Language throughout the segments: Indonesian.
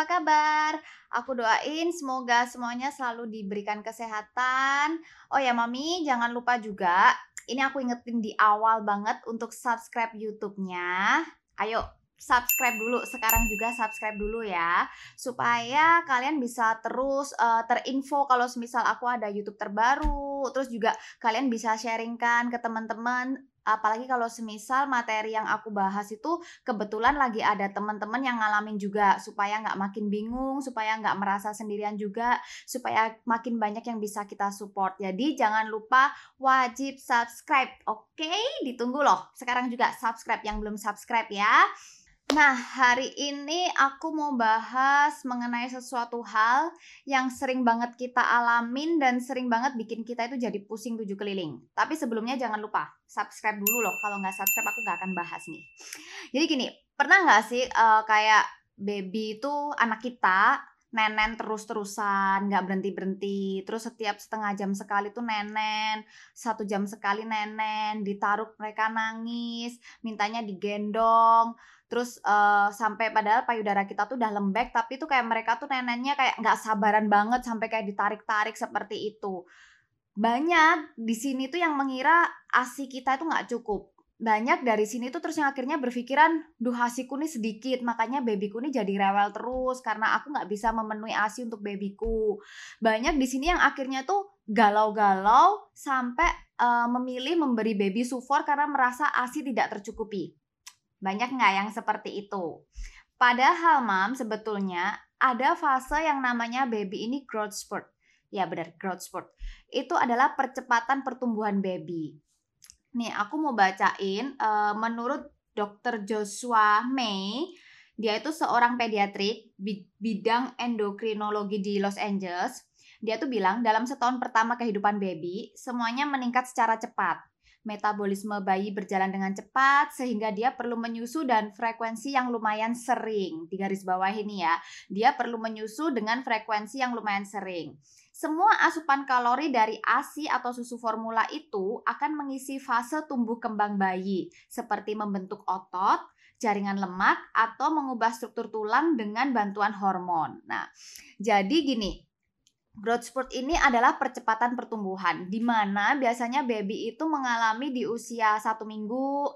apa kabar? Aku doain semoga semuanya selalu diberikan kesehatan. Oh ya, Mami, jangan lupa juga. Ini aku ingetin di awal banget untuk subscribe YouTube-nya. Ayo, subscribe dulu sekarang juga subscribe dulu ya supaya kalian bisa terus uh, terinfo kalau semisal aku ada YouTube terbaru terus juga kalian bisa sharingkan ke teman-teman apalagi kalau semisal materi yang aku bahas itu kebetulan lagi ada teman-teman yang ngalamin juga supaya nggak makin bingung supaya nggak merasa sendirian juga supaya makin banyak yang bisa kita support jadi jangan lupa wajib subscribe oke okay? ditunggu loh sekarang juga subscribe yang belum subscribe ya Nah, hari ini aku mau bahas mengenai sesuatu hal yang sering banget kita alamin dan sering banget bikin kita itu jadi pusing tujuh keliling. Tapi sebelumnya jangan lupa subscribe dulu loh. Kalau nggak subscribe aku nggak akan bahas nih. Jadi gini, pernah nggak sih uh, kayak baby itu anak kita nenen terus-terusan, nggak berhenti-berhenti. Terus setiap setengah jam sekali tuh nenen, satu jam sekali nenen, ditaruh mereka nangis, mintanya digendong. Terus uh, sampai padahal payudara kita tuh udah lembek, tapi tuh kayak mereka tuh nenennya kayak nggak sabaran banget sampai kayak ditarik-tarik seperti itu. Banyak di sini tuh yang mengira ASI kita itu nggak cukup. Banyak dari sini tuh terus yang akhirnya berpikiran duh asiku nih sedikit makanya babyku nih jadi rewel terus karena aku nggak bisa memenuhi asi untuk babyku. Banyak di sini yang akhirnya tuh galau-galau sampai uh, memilih memberi baby sufor karena merasa asi tidak tercukupi banyak nggak yang seperti itu padahal mam sebetulnya ada fase yang namanya baby ini growth spurt ya benar growth spurt itu adalah percepatan pertumbuhan baby Nih, aku mau bacain uh, menurut Dr. Joshua May, dia itu seorang pediatrik bidang endokrinologi di Los Angeles. Dia tuh bilang dalam setahun pertama kehidupan baby, semuanya meningkat secara cepat. Metabolisme bayi berjalan dengan cepat sehingga dia perlu menyusu dan frekuensi yang lumayan sering. Di garis bawah ini ya, dia perlu menyusu dengan frekuensi yang lumayan sering. Semua asupan kalori dari ASI atau susu formula itu akan mengisi fase tumbuh kembang bayi, seperti membentuk otot, jaringan lemak, atau mengubah struktur tulang dengan bantuan hormon. Nah, jadi gini, growth spurt ini adalah percepatan pertumbuhan, di mana biasanya baby itu mengalami di usia satu minggu,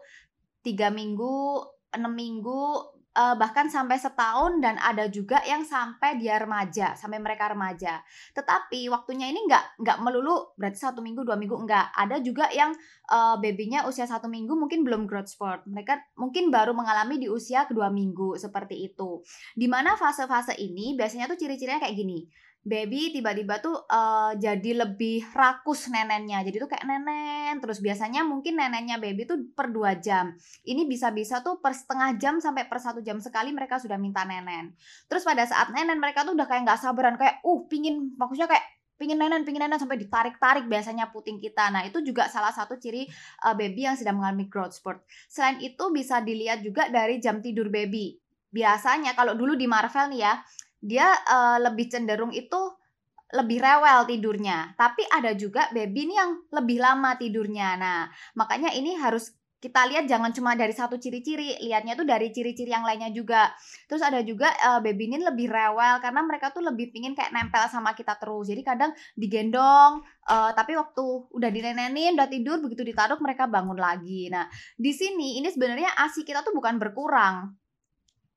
tiga minggu, enam minggu, uh, bahkan sampai setahun dan ada juga yang sampai dia remaja sampai mereka remaja. Tetapi waktunya ini nggak nggak melulu berarti satu minggu dua minggu nggak. Ada juga yang uh, babynya usia satu minggu mungkin belum growth spurt. Mereka mungkin baru mengalami di usia kedua minggu seperti itu. Di mana fase-fase ini biasanya tuh ciri-cirinya kayak gini baby tiba-tiba tuh uh, jadi lebih rakus nenennya. Jadi tuh kayak nenen terus biasanya mungkin nenennya baby tuh per dua jam. Ini bisa-bisa tuh per setengah jam sampai per satu jam sekali mereka sudah minta nenen. Terus pada saat nenen mereka tuh udah kayak nggak sabaran kayak uh pingin maksudnya kayak pingin nenen pingin nenen sampai ditarik-tarik biasanya puting kita. Nah itu juga salah satu ciri uh, baby yang sedang mengalami growth spurt. Selain itu bisa dilihat juga dari jam tidur baby. Biasanya kalau dulu di Marvel nih ya dia uh, lebih cenderung itu lebih rewel tidurnya. Tapi ada juga baby ini yang lebih lama tidurnya. Nah, makanya ini harus kita lihat jangan cuma dari satu ciri-ciri, lihatnya tuh dari ciri-ciri yang lainnya juga. Terus ada juga uh, baby ini lebih rewel karena mereka tuh lebih pingin kayak nempel sama kita terus. Jadi kadang digendong, uh, tapi waktu udah dinenenin, udah tidur, begitu ditaruh mereka bangun lagi. Nah, di sini ini sebenarnya asi kita tuh bukan berkurang,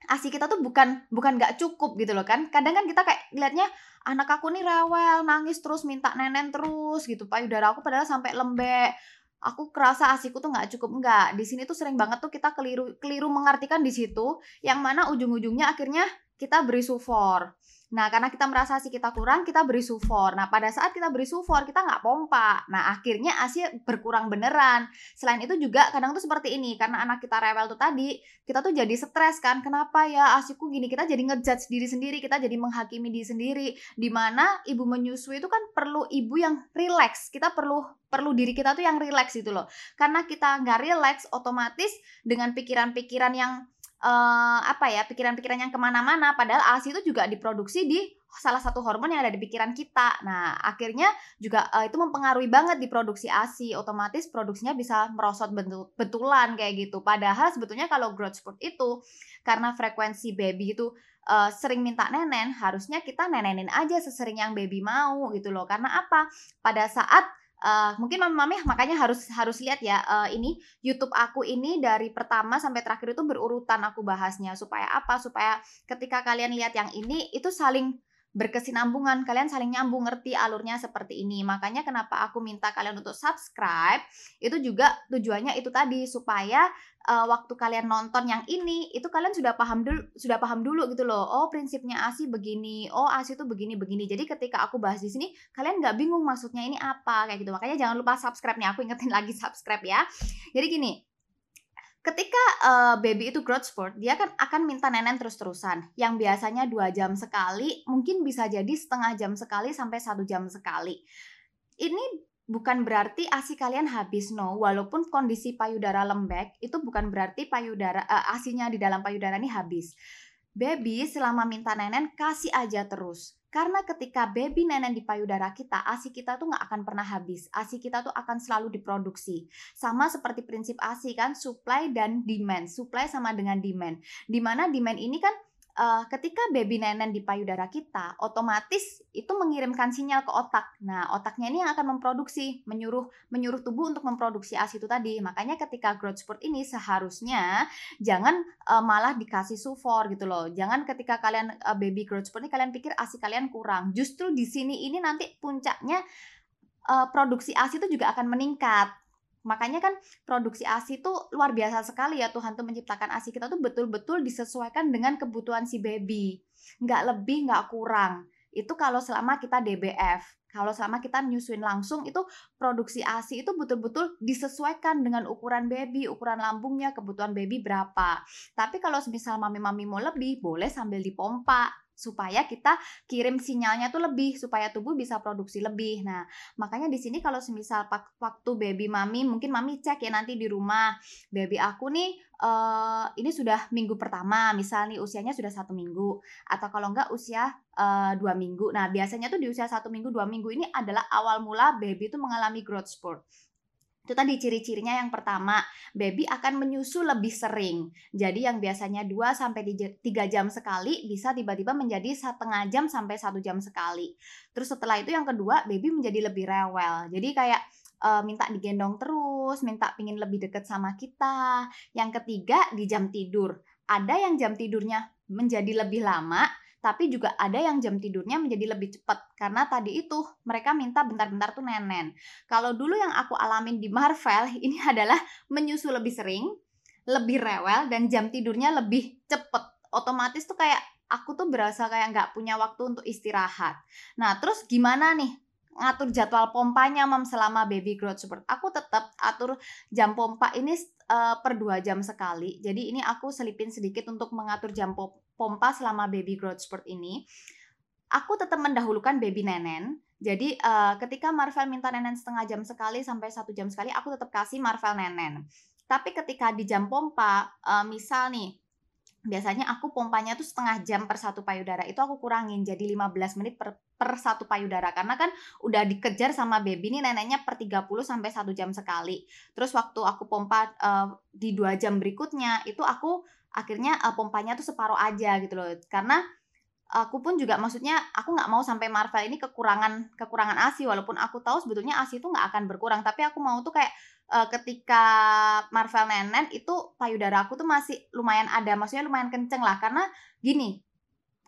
asi kita tuh bukan bukan nggak cukup gitu loh kan. Kadang kan kita kayak liatnya anak aku nih rewel nangis terus minta nenen terus gitu payudara aku padahal sampai lembek. Aku kerasa asiku tuh nggak cukup. Enggak di sini tuh sering banget tuh kita keliru keliru mengartikan di situ yang mana ujung-ujungnya akhirnya kita beri sufor Nah, karena kita merasa ASI kita kurang, kita beri sufor. Nah, pada saat kita beri sufor, kita nggak pompa. Nah, akhirnya ASI berkurang beneran. Selain itu juga kadang tuh seperti ini, karena anak kita rewel tuh tadi, kita tuh jadi stres kan. Kenapa ya ASIku gini? Kita jadi ngejudge diri sendiri, kita jadi menghakimi diri sendiri. Di mana ibu menyusui itu kan perlu ibu yang relax. Kita perlu perlu diri kita tuh yang relax gitu loh. Karena kita nggak relax, otomatis dengan pikiran-pikiran yang uh, apa ya pikiran-pikiran yang ke mana-mana padahal ASI itu juga diproduksi di salah satu hormon yang ada di pikiran kita. Nah, akhirnya juga uh, itu mempengaruhi banget di produksi ASI. Otomatis produksinya bisa merosot betul betulan kayak gitu. Padahal sebetulnya kalau growth spurt itu karena frekuensi baby itu uh, sering minta nenen, harusnya kita nenenin aja sesering yang baby mau gitu loh. Karena apa? Pada saat Uh, mungkin mami-mami makanya harus harus lihat ya uh, ini YouTube aku ini dari pertama sampai terakhir itu berurutan aku bahasnya. Supaya apa? Supaya ketika kalian lihat yang ini itu saling berkesinambungan kalian saling nyambung ngerti alurnya seperti ini. Makanya kenapa aku minta kalian untuk subscribe itu juga tujuannya itu tadi supaya uh, waktu kalian nonton yang ini itu kalian sudah paham dulu sudah paham dulu gitu loh. Oh prinsipnya asi begini oh asi itu begini begini. Jadi ketika aku bahas di sini kalian nggak bingung maksudnya ini apa kayak gitu. Makanya jangan lupa subscribe nya aku ingetin lagi subscribe ya. Jadi gini ketika uh, baby itu growth spurt, dia kan akan minta nenen terus-terusan. Yang biasanya dua jam sekali, mungkin bisa jadi setengah jam sekali sampai satu jam sekali. Ini bukan berarti ASI kalian habis no, walaupun kondisi payudara lembek itu bukan berarti payudara uh, ASInya di dalam payudara ini habis. Baby selama minta nenen kasih aja terus. Karena ketika baby nenen di payudara kita, ASI kita tuh nggak akan pernah habis. ASI kita tuh akan selalu diproduksi. Sama seperti prinsip ASI kan, supply dan demand. Supply sama dengan demand. Di mana demand ini kan uh, ketika baby nenen di payudara kita, otomatis itu mengirimkan sinyal ke otak. Nah, otaknya ini yang akan memproduksi, menyuruh menyuruh tubuh untuk memproduksi ASI itu tadi. Makanya ketika growth spurt ini seharusnya jangan uh, malah dikasih sufor gitu loh. Jangan ketika kalian uh, baby growth spurt ini kalian pikir ASI kalian kurang. Justru di sini ini nanti puncaknya uh, produksi ASI itu juga akan meningkat Makanya kan produksi ASI itu luar biasa sekali ya Tuhan tuh menciptakan ASI kita tuh betul-betul disesuaikan dengan kebutuhan si baby. Nggak lebih, nggak kurang. Itu kalau selama kita DBF. Kalau selama kita nyusuin langsung itu produksi ASI itu betul-betul disesuaikan dengan ukuran baby, ukuran lambungnya, kebutuhan baby berapa. Tapi kalau misal mami-mami mau lebih, boleh sambil dipompa supaya kita kirim sinyalnya tuh lebih supaya tubuh bisa produksi lebih. Nah, makanya di sini kalau semisal waktu baby mami mungkin mami cek ya nanti di rumah baby aku nih uh, ini sudah minggu pertama, misal nih usianya sudah satu minggu atau kalau enggak usia uh, dua minggu. Nah, biasanya tuh di usia satu minggu dua minggu ini adalah awal mula baby itu mengalami growth spurt. Itu tadi ciri-cirinya yang pertama, baby akan menyusu lebih sering. Jadi yang biasanya 2 sampai 3 jam sekali bisa tiba-tiba menjadi setengah jam sampai satu jam sekali. Terus setelah itu yang kedua, baby menjadi lebih rewel. Jadi kayak uh, minta digendong terus, minta pingin lebih deket sama kita. Yang ketiga di jam tidur. Ada yang jam tidurnya menjadi lebih lama, tapi juga ada yang jam tidurnya menjadi lebih cepat karena tadi itu mereka minta bentar-bentar tuh nenen. Kalau dulu yang aku alamin di Marvel ini adalah menyusu lebih sering, lebih rewel dan jam tidurnya lebih cepet. Otomatis tuh kayak aku tuh berasa kayak nggak punya waktu untuk istirahat. Nah terus gimana nih ngatur jadwal pompanya mam selama baby growth support. Aku tetap atur jam pompa ini uh, per dua jam sekali. Jadi ini aku selipin sedikit untuk mengatur jam pompa selama baby growth spurt ini, aku tetap mendahulukan baby nenen. Jadi uh, ketika Marvel minta nenen setengah jam sekali sampai satu jam sekali, aku tetap kasih Marvel nenen. Tapi ketika di jam pompa, uh, misal nih, biasanya aku pompanya tuh setengah jam per satu payudara itu aku kurangin jadi 15 menit per, per satu payudara karena kan udah dikejar sama baby ini neneknya per 30 sampai satu jam sekali terus waktu aku pompa uh, di dua jam berikutnya itu aku akhirnya uh, pompanya tuh separuh aja gitu loh. Karena aku pun juga maksudnya aku nggak mau sampai Marvel ini kekurangan kekurangan ASI walaupun aku tahu sebetulnya ASI itu nggak akan berkurang. Tapi aku mau tuh kayak uh, ketika Marvel nenen itu payudara aku tuh masih lumayan ada maksudnya lumayan kenceng lah. Karena gini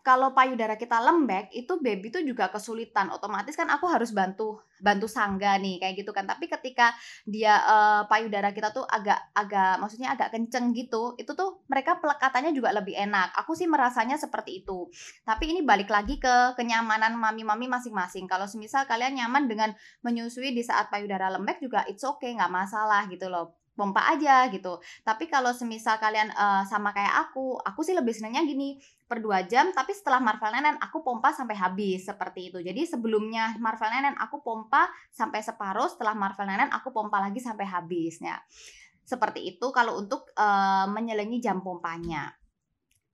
kalau payudara kita lembek itu baby tuh juga kesulitan. Otomatis kan aku harus bantu bantu sangga nih kayak gitu kan. Tapi ketika dia uh, payudara kita tuh agak agak maksudnya agak kenceng gitu itu tuh mereka pelekatannya juga lebih enak. Aku sih merasanya seperti itu. Tapi ini balik lagi ke kenyamanan mami-mami masing-masing. Kalau semisal kalian nyaman dengan menyusui di saat payudara lembek juga it's okay nggak masalah gitu loh pompa aja gitu. Tapi kalau semisal kalian uh, sama kayak aku, aku sih lebih senangnya gini, per 2 jam tapi setelah Marvel Nenen aku pompa sampai habis seperti itu. Jadi sebelumnya Marvel Nenen aku pompa sampai separuh, setelah Marvel Nenen aku pompa lagi sampai habisnya. Seperti itu kalau untuk uh, menyelengi jam pompanya.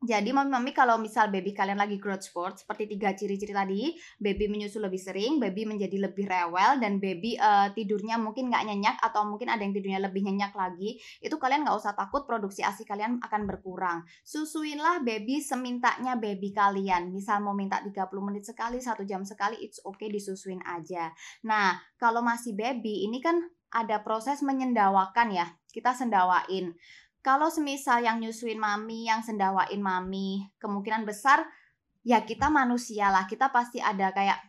Jadi mami-mami kalau misal baby kalian lagi growth spurt seperti tiga ciri-ciri tadi, baby menyusu lebih sering, baby menjadi lebih rewel dan baby uh, tidurnya mungkin nggak nyenyak atau mungkin ada yang tidurnya lebih nyenyak lagi, itu kalian nggak usah takut produksi ASI kalian akan berkurang. Susuinlah baby semintanya baby kalian. Misal mau minta 30 menit sekali, satu jam sekali, it's okay disusuin aja. Nah, kalau masih baby ini kan ada proses menyendawakan ya. Kita sendawain kalau semisal yang nyusuin mami, yang sendawain mami, kemungkinan besar ya kita manusia lah, kita pasti ada kayak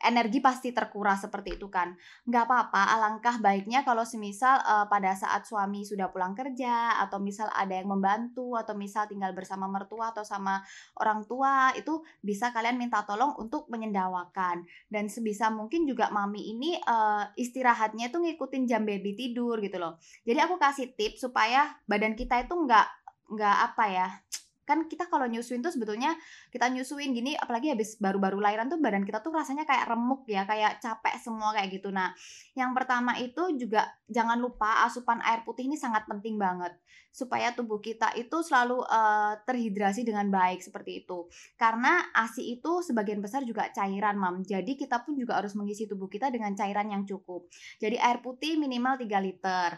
energi pasti terkuras seperti itu kan. Nggak apa-apa, alangkah baiknya kalau semisal uh, pada saat suami sudah pulang kerja atau misal ada yang membantu atau misal tinggal bersama mertua atau sama orang tua itu bisa kalian minta tolong untuk menyendawakan dan sebisa mungkin juga mami ini uh, istirahatnya itu ngikutin jam baby tidur gitu loh. Jadi aku kasih tips supaya badan kita itu nggak nggak apa ya kan kita kalau nyusuin tuh sebetulnya kita nyusuin gini apalagi habis baru-baru lahiran tuh badan kita tuh rasanya kayak remuk ya kayak capek semua kayak gitu. Nah yang pertama itu juga jangan lupa asupan air putih ini sangat penting banget supaya tubuh kita itu selalu uh, terhidrasi dengan baik seperti itu. Karena ASI itu sebagian besar juga cairan mam. Jadi kita pun juga harus mengisi tubuh kita dengan cairan yang cukup. Jadi air putih minimal 3 liter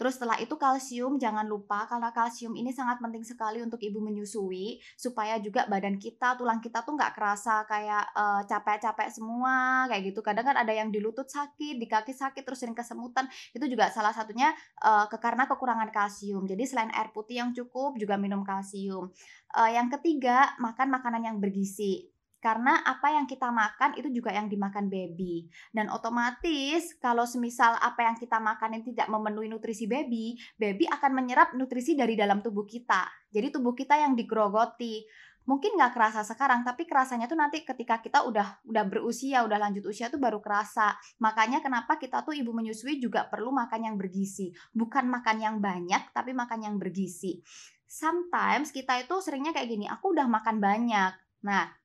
Terus setelah itu kalsium jangan lupa karena kalsium ini sangat penting sekali untuk ibu menyusui supaya juga badan kita, tulang kita tuh nggak kerasa kayak uh, capek-capek semua kayak gitu. Kadang kan ada yang di lutut sakit, di kaki sakit, terus sering kesemutan. Itu juga salah satunya uh, ke karena kekurangan kalsium. Jadi selain air putih yang cukup juga minum kalsium. Uh, yang ketiga, makan makanan yang bergizi karena apa yang kita makan itu juga yang dimakan baby. Dan otomatis kalau semisal apa yang kita makan yang tidak memenuhi nutrisi baby baby akan menyerap nutrisi dari dalam tubuh kita. Jadi tubuh kita yang digrogoti. Mungkin nggak kerasa sekarang tapi kerasanya tuh nanti ketika kita udah udah berusia udah lanjut usia tuh baru kerasa. Makanya kenapa kita tuh ibu menyusui juga perlu makan yang bergizi. Bukan makan yang banyak tapi makan yang bergizi. Sometimes kita itu seringnya kayak gini aku udah makan banyak. Nah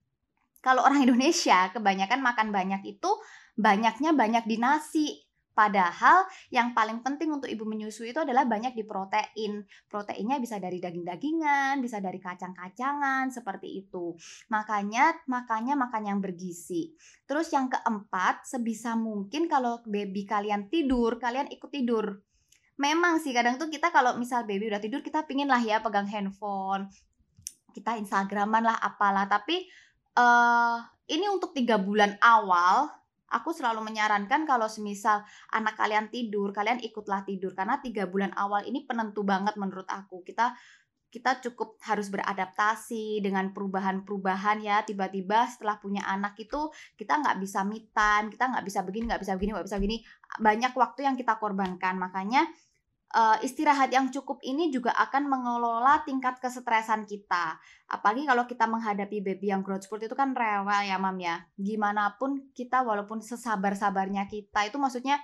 kalau orang Indonesia kebanyakan makan banyak itu banyaknya banyak di nasi. Padahal yang paling penting untuk ibu menyusui itu adalah banyak di protein. Proteinnya bisa dari daging-dagingan, bisa dari kacang-kacangan, seperti itu. Makanya makanya makan yang bergizi. Terus yang keempat, sebisa mungkin kalau baby kalian tidur, kalian ikut tidur. Memang sih kadang tuh kita kalau misal baby udah tidur kita pingin lah ya pegang handphone, kita instagraman lah apalah, tapi uh, ini untuk tiga bulan awal aku selalu menyarankan kalau semisal anak kalian tidur, kalian ikutlah tidur. Karena tiga bulan awal ini penentu banget menurut aku. Kita kita cukup harus beradaptasi dengan perubahan-perubahan ya. Tiba-tiba setelah punya anak itu kita nggak bisa time kita nggak bisa begini nggak bisa begini nggak bisa begini. Banyak waktu yang kita korbankan. Makanya uh, istirahat yang cukup ini juga akan mengelola tingkat kesetresan kita. Apalagi kalau kita menghadapi baby yang growth spurt itu kan rewel ya mam ya. Gimana pun kita walaupun sesabar-sabarnya kita itu maksudnya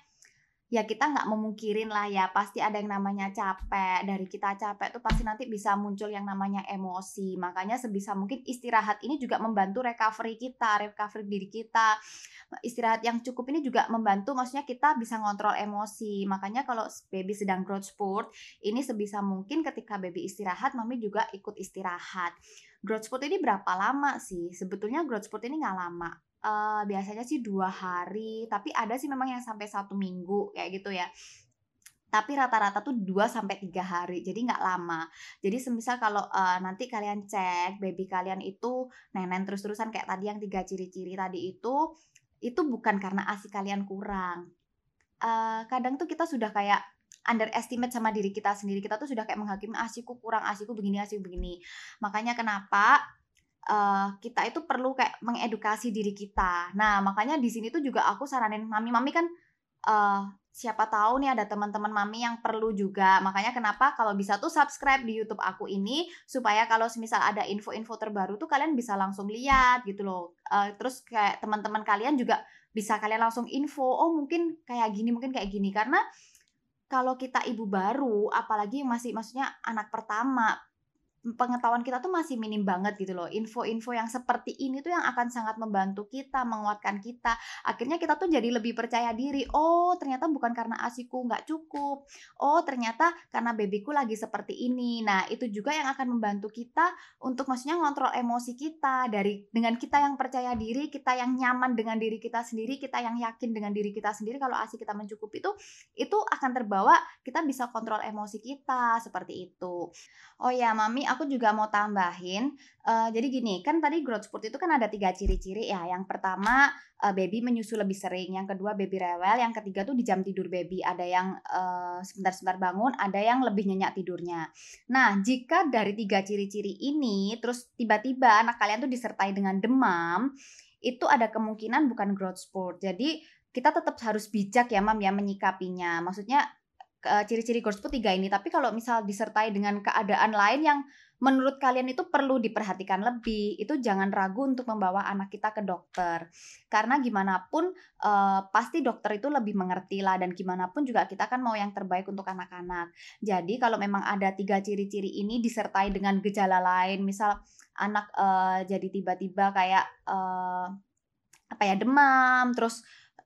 ya kita nggak memungkirin lah ya. Pasti ada yang namanya capek. Dari kita capek tuh pasti nanti bisa muncul yang namanya emosi. Makanya sebisa mungkin istirahat ini juga membantu recovery kita recovery diri kita. Istirahat yang cukup ini juga membantu maksudnya kita bisa ngontrol emosi. Makanya kalau baby sedang growth spurt ini sebisa mungkin ketika baby istirahat mami juga ikut istirahat. Growth spurt ini berapa lama sih? Sebetulnya growth spurt ini nggak lama uh, biasanya sih dua hari tapi ada sih memang yang sampai satu minggu kayak gitu ya tapi rata-rata tuh 2 sampai tiga hari. Jadi nggak lama. Jadi semisal kalau uh, nanti kalian cek baby kalian itu nenen terus-terusan kayak tadi yang tiga ciri-ciri tadi itu itu bukan karena ASI kalian kurang. Uh, kadang tuh kita sudah kayak underestimate sama diri kita sendiri. Kita tuh sudah kayak menghakimi asiku kurang, asiku begini, asiku begini. Makanya kenapa uh, kita itu perlu kayak mengedukasi diri kita. Nah, makanya di sini tuh juga aku saranin mami-mami kan uh, siapa tahu nih ada teman-teman mami yang perlu juga. Makanya kenapa kalau bisa tuh subscribe di YouTube aku ini supaya kalau misal ada info-info terbaru tuh kalian bisa langsung lihat gitu loh. Uh, terus kayak teman-teman kalian juga bisa kalian langsung info, oh mungkin kayak gini, mungkin kayak gini karena kalau kita ibu baru, apalagi masih maksudnya anak pertama, pengetahuan kita tuh masih minim banget gitu loh. Info-info yang seperti ini tuh yang akan sangat membantu kita, menguatkan kita. Akhirnya kita tuh jadi lebih percaya diri. Oh, ternyata bukan karena asiku nggak cukup. Oh, ternyata karena babyku lagi seperti ini. Nah, itu juga yang akan membantu kita untuk maksudnya ngontrol emosi kita dari dengan kita yang percaya diri, kita yang nyaman dengan diri kita sendiri, kita yang yakin dengan diri kita sendiri kalau asi kita mencukupi itu itu akan terbawa kita bisa kontrol emosi kita seperti itu. Oh ya, Mami, aku juga mau tambahin. Uh, jadi gini, kan tadi growth spurt itu kan ada tiga ciri-ciri ya. Yang pertama uh, baby menyusu lebih sering, yang kedua baby rewel, yang ketiga tuh di jam tidur baby. Ada yang uh, sebentar-sebentar bangun, ada yang lebih nyenyak tidurnya. Nah, jika dari tiga ciri-ciri ini terus tiba-tiba anak kalian tuh disertai dengan demam, itu ada kemungkinan bukan growth spurt. Jadi kita tetap harus bijak ya mam ya menyikapinya. Maksudnya ciri-ciri growth spurt tiga ini. Tapi kalau misal disertai dengan keadaan lain yang menurut kalian itu perlu diperhatikan lebih, itu jangan ragu untuk membawa anak kita ke dokter. Karena gimana pun uh, pasti dokter itu lebih mengerti lah dan gimana pun juga kita kan mau yang terbaik untuk anak-anak. Jadi kalau memang ada tiga ciri-ciri ini disertai dengan gejala lain, misal anak uh, jadi tiba-tiba kayak uh, apa ya demam, terus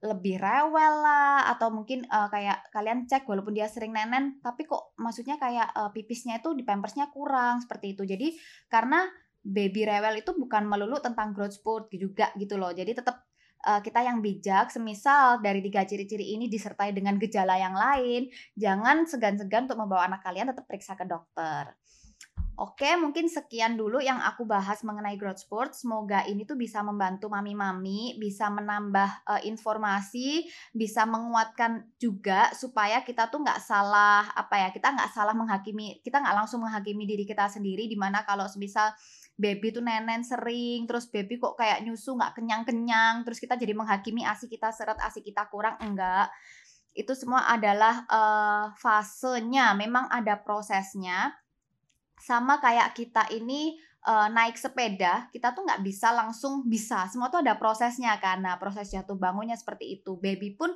lebih rewel lah atau mungkin uh, kayak kalian cek walaupun dia sering nenen tapi kok maksudnya kayak uh, pipisnya itu di pampersnya kurang seperti itu. Jadi karena baby rewel itu bukan melulu tentang growth spurt juga gitu loh. Jadi tetap uh, kita yang bijak semisal dari tiga ciri-ciri ini disertai dengan gejala yang lain jangan segan-segan untuk membawa anak kalian tetap periksa ke dokter Oke, mungkin sekian dulu yang aku bahas mengenai growth spurt. Semoga ini tuh bisa membantu mami-mami, bisa menambah uh, informasi, bisa menguatkan juga supaya kita tuh nggak salah apa ya, kita nggak salah menghakimi, kita nggak langsung menghakimi diri kita sendiri. Di mana kalau misal baby tuh nenen sering, terus baby kok kayak nyusu nggak kenyang-kenyang, terus kita jadi menghakimi asi kita seret, asi kita kurang, enggak. Itu semua adalah uh, fasenya, memang ada prosesnya sama kayak kita ini uh, naik sepeda, kita tuh nggak bisa langsung bisa. Semua tuh ada prosesnya karena proses jatuh bangunnya seperti itu. Baby pun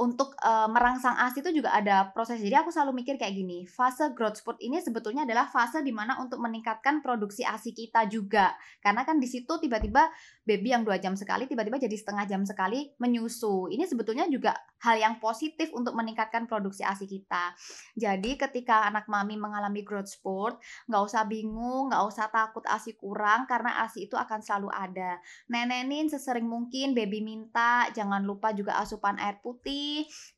untuk uh, merangsang ASI itu juga ada proses. Jadi aku selalu mikir kayak gini, fase growth spurt ini sebetulnya adalah fase di mana untuk meningkatkan produksi ASI kita juga. Karena kan di situ tiba-tiba baby yang dua jam sekali tiba-tiba jadi setengah jam sekali menyusu. Ini sebetulnya juga hal yang positif untuk meningkatkan produksi ASI kita. Jadi ketika anak mami mengalami growth spurt, nggak usah bingung, nggak usah takut ASI kurang karena ASI itu akan selalu ada. Nenenin sesering mungkin baby minta, jangan lupa juga asupan air putih,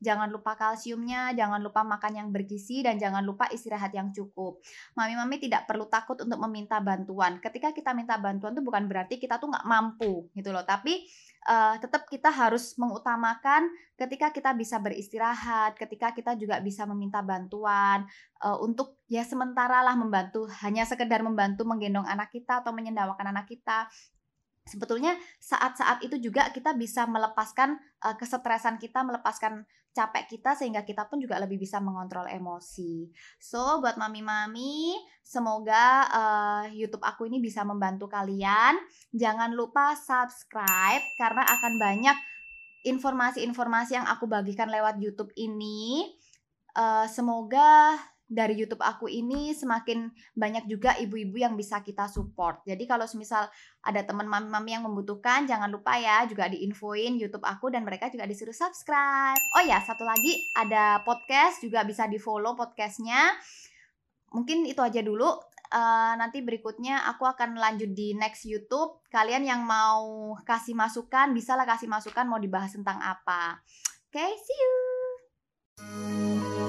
jangan lupa kalsiumnya, jangan lupa makan yang bergizi dan jangan lupa istirahat yang cukup. Mami-mami tidak perlu takut untuk meminta bantuan. Ketika kita minta bantuan itu bukan berarti kita tuh nggak mampu gitu loh. Tapi uh, tetap kita harus mengutamakan ketika kita bisa beristirahat, ketika kita juga bisa meminta bantuan uh, untuk ya sementara lah membantu, hanya sekedar membantu menggendong anak kita atau menyendawakan anak kita sebetulnya saat-saat itu juga kita bisa melepaskan uh, kesetresan kita, melepaskan capek kita sehingga kita pun juga lebih bisa mengontrol emosi. So, buat mami-mami, semoga uh, YouTube aku ini bisa membantu kalian. Jangan lupa subscribe karena akan banyak informasi-informasi yang aku bagikan lewat YouTube ini. Uh, semoga dari YouTube aku ini semakin banyak juga ibu-ibu yang bisa kita support. Jadi kalau semisal ada teman mami-mami yang membutuhkan, jangan lupa ya juga diinfoin YouTube aku dan mereka juga disuruh subscribe. Oh ya, satu lagi ada podcast juga bisa di follow podcastnya. Mungkin itu aja dulu. Uh, nanti berikutnya aku akan lanjut di next YouTube. Kalian yang mau kasih masukan, bisalah kasih masukan mau dibahas tentang apa. Oke, okay, see you.